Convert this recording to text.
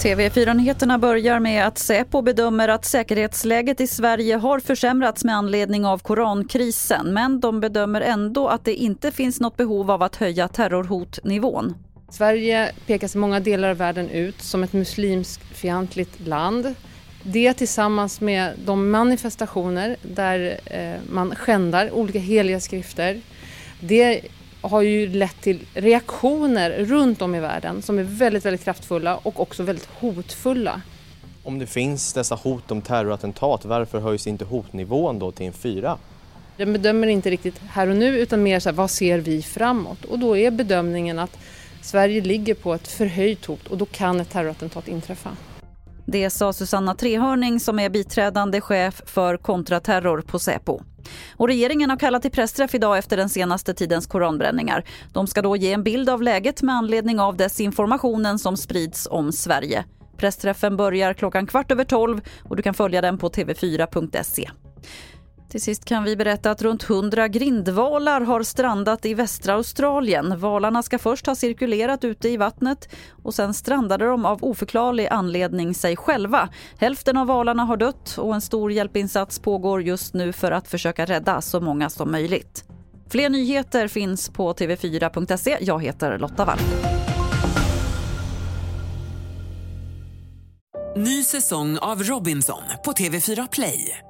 TV4-nyheterna börjar med att Säpo bedömer att säkerhetsläget i Sverige har försämrats med anledning av korankrisen. Men de bedömer ändå att det inte finns något behov av att höja terrorhotnivån. Sverige pekas i många delar av världen ut som ett muslimskfientligt land. Det tillsammans med de manifestationer där eh, man skändar olika heliga skrifter. Det har ju lett till reaktioner runt om i världen som är väldigt, väldigt kraftfulla och också väldigt hotfulla. Om det finns dessa hot om terrorattentat, varför höjs inte hotnivån då till en fyra? Den bedömer inte riktigt här och nu utan mer så här, vad ser vi framåt? Och då är bedömningen att Sverige ligger på ett förhöjt hot och då kan ett terrorattentat inträffa. Det sa Susanna Trehörning som är biträdande chef för kontraterror på Säpo. Och regeringen har kallat till pressträff idag efter den senaste tidens koranbränningar. De ska då ge en bild av läget med anledning av desinformationen som sprids om Sverige. Pressträffen börjar klockan kvart över tolv och du kan följa den på tv4.se. Till sist kan vi berätta att runt 100 grindvalar har strandat i västra Australien. Valarna ska först ha cirkulerat ute i vattnet och sen strandade de av oförklarlig anledning sig själva. Hälften av valarna har dött och en stor hjälpinsats pågår just nu för att försöka rädda så många som möjligt. Fler nyheter finns på tv4.se. Jag heter Lotta Wall. Ny säsong av Robinson på TV4 Play.